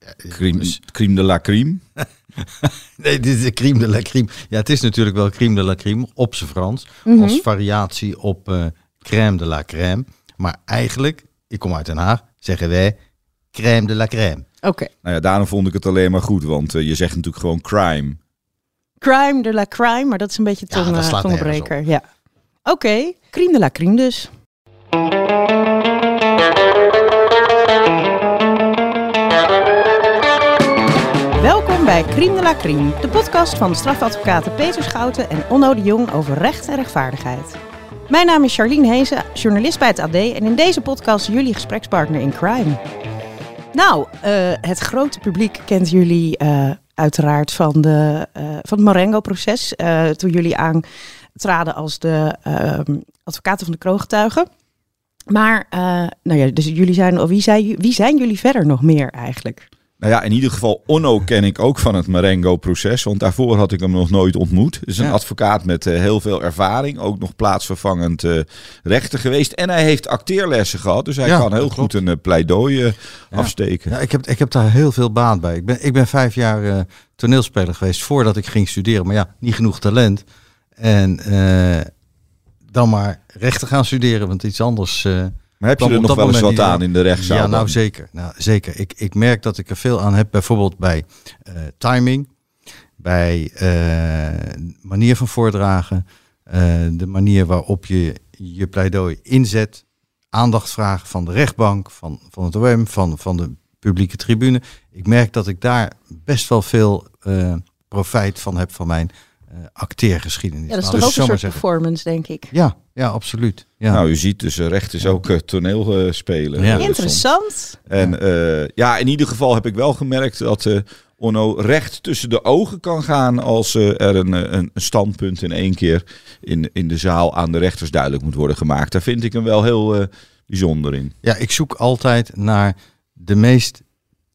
eh, crème, crème de la crème. Nee, dit is de crème de la crème. Ja, het is natuurlijk wel crème de la crème op zijn Frans. Mhm. Als variatie op eh crème de la crème. Maar eigenlijk, ik kom uit Den Haag, zeggen wij crème de la crème. Oké. Nou ja, daarom vond ik het alleen maar goed, want eh, je zegt natuurlijk gewoon crime. Crime de la crime, maar dat is een beetje Ja, tong, slaat tongbreker. Ja. Oké, crime de la crime dus. Bij Crime de la Crime, de podcast van strafadvocaten Peter Schouten en Onno de Jong over recht en rechtvaardigheid. Mijn naam is Charlene Hezen, journalist bij het AD en in deze podcast jullie gesprekspartner in crime. Nou, eh, het grote publiek kent jullie eh, uiteraard van, de, eh, van het Marengo-proces. toen jullie aantraden als de advocaten van de kroongetuigen. Maar, nou ja, dus jullie zijn, wie, zijn, wie zijn jullie verder nog meer eigenlijk? Nou ja, in ieder geval Onno ken ik ook van het Marengo-proces, want daarvoor had ik hem nog nooit ontmoet. Is een Ja. advocaat met eh, heel veel ervaring, ook nog plaatsvervangend eh, rechter geweest. En hij heeft acteerlessen gehad, dus hij Ja, kan heel goed klopt. een eh, pleidooi afsteken. Ja, ik, heb, ik heb daar heel veel baat bij. Ik ben, ik ben vijf jaar toneelspeler geweest voordat ik ging studeren. Maar ja, niet genoeg talent. En dan maar rechten gaan studeren, want iets anders... eh, Maar heb je er nog wel eens wat aan in de rechtszaal? Ja, nou zeker. Nou, zeker. Ik, ik merk dat ik er veel aan heb, bijvoorbeeld bij eh, timing, bij eh, manier van voordragen, eh, de manier waarop je je pleidooi inzet, aandacht vragen van de rechtbank, van, van het OM, van, van de publieke tribune. Ik merk dat ik daar best wel veel eh, profijt van heb van mijn eh acteergeschiedenis. Ja, dat is Nou, toch dus ook een soort zeggen. performance, denk ik. Ja, ja, absoluut. Ja. Nou, u ziet dus eh, recht is ook eh, toneel eh, spelen. Ja. eh. Interessant. En eh, ja, in ieder geval heb ik wel gemerkt dat eh Onno recht tussen de ogen kan gaan als eh, er een, eh, een een standpunt in één keer in, in de zaal aan de rechters duidelijk moet worden gemaakt. Daar vind ik hem wel heel eh, bijzonder in. Ja, ik zoek altijd naar de meest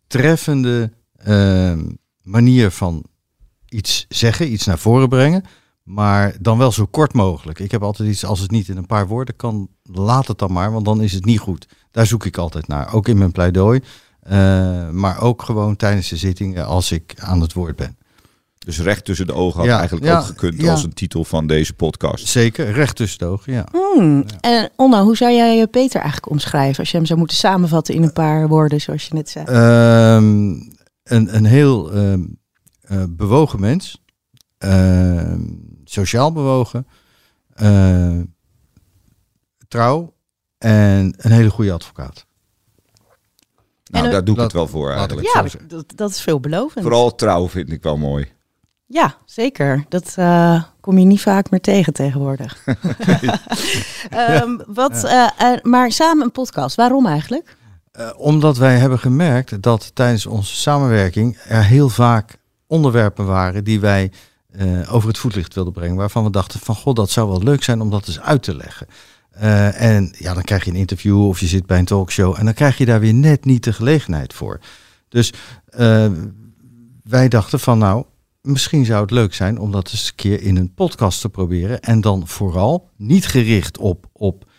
treffende ehm, manier van iets zeggen, iets naar voren brengen. Maar dan wel zo kort mogelijk. Ik heb altijd iets, als het niet in een paar woorden kan, laat het dan maar, want dan is het niet goed. Daar zoek ik altijd naar, ook in mijn pleidooi. eh, maar ook gewoon tijdens de zittingen als ik aan het woord ben. Dus recht tussen de ogen had Ja, eigenlijk ja, ook gekund ja. als een titel van deze podcast. Zeker, recht tussen de ogen, ja. Hmm. En Onno, hoe zou jij eh, Peter eigenlijk omschrijven als je hem zou moeten samenvatten in een paar woorden, zoals je net zei? Ehm, een, een heel ehm, eh, bewogen mens. Ehm, sociaal bewogen. eh, trouw. En een hele goede advocaat. Nou, En, daar doe ik het wel voor eigenlijk. ja, dat, dat is veelbelovend. Vooral trouw vind ik wel mooi. Ja, zeker. Dat eh, kom je niet vaak meer tegen tegenwoordig. Ehm, wat, eh, eh, maar samen een podcast. Waarom eigenlijk? Eh, omdat wij hebben gemerkt dat tijdens onze samenwerking er heel vaak onderwerpen waren die wij eh, over het voetlicht wilden brengen. Waarvan we dachten van god, dat zou wel leuk zijn om dat eens uit te leggen. Eh, en ja, dan krijg je een interview of je zit bij een talkshow en dan krijg je daar weer net niet de gelegenheid voor. Dus eh, wij dachten van nou, misschien zou het leuk zijn om dat eens een keer in een podcast te proberen. En dan vooral niet gericht op, op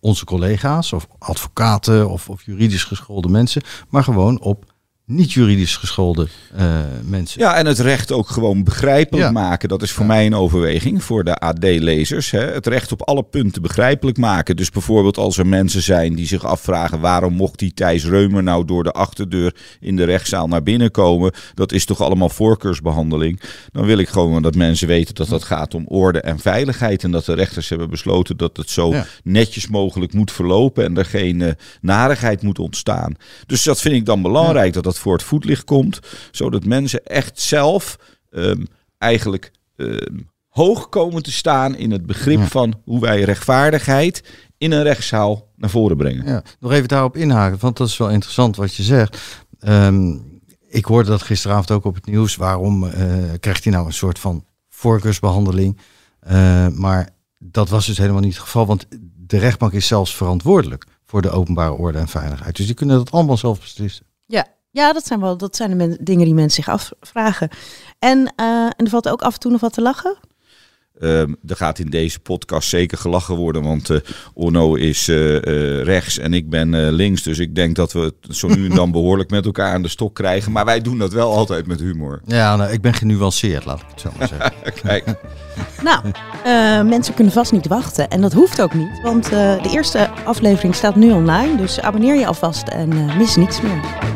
onze collega's of advocaten of, of juridisch geschoolde mensen, maar gewoon op niet juridisch geschoolde eh, mensen. Ja, en het recht ook gewoon begrijpelijk Ja. maken. Dat is voor mij een overweging voor de AD-lezers. Het recht op alle punten begrijpelijk maken. Dus bijvoorbeeld als er mensen zijn die zich afvragen... waarom mocht die Thijs Reumer nou door de achterdeur in de rechtszaal naar binnen komen? Dat is toch allemaal voorkeursbehandeling? Dan wil ik gewoon dat mensen weten dat dat gaat om orde en veiligheid. En dat de rechters hebben besloten dat het zo Ja. netjes mogelijk moet verlopen... en er geen eh, narigheid moet ontstaan. Dus dat vind ik dan belangrijk, dat dat voor het voetlicht komt. Zodat mensen echt zelf ehm, eigenlijk ehm, hoog komen te staan in het begrip Ja. van hoe wij rechtvaardigheid in een rechtszaal naar voren brengen. Ja, nog even daarop inhaken, want dat is wel interessant wat je zegt. Ehm, ik hoorde dat gisteravond ook op het nieuws. Waarom krijgt hij nou een soort van voorkeursbehandeling? maar dat was dus helemaal niet het geval, want de rechtbank is zelfs verantwoordelijk voor de openbare orde en veiligheid. Dus die kunnen dat allemaal zelf beslissen. Ja, ja dat zijn wel dat zijn de dingen die mensen zich afvragen. En, en er valt ook af en toe nog wat te lachen. Um, er gaat in deze podcast zeker gelachen worden, want uh, Onno is uh, uh, rechts en ik ben links. Dus ik denk dat we het zo nu en dan behoorlijk met elkaar aan de stok krijgen. Maar wij doen dat wel altijd met humor. Ja, nou, ik ben genuanceerd, laat ik het zo maar zeggen. Kijk. nou, mensen kunnen vast niet wachten. En dat hoeft ook niet, want de eerste aflevering staat nu online. Dus abonneer je alvast en mis niets meer.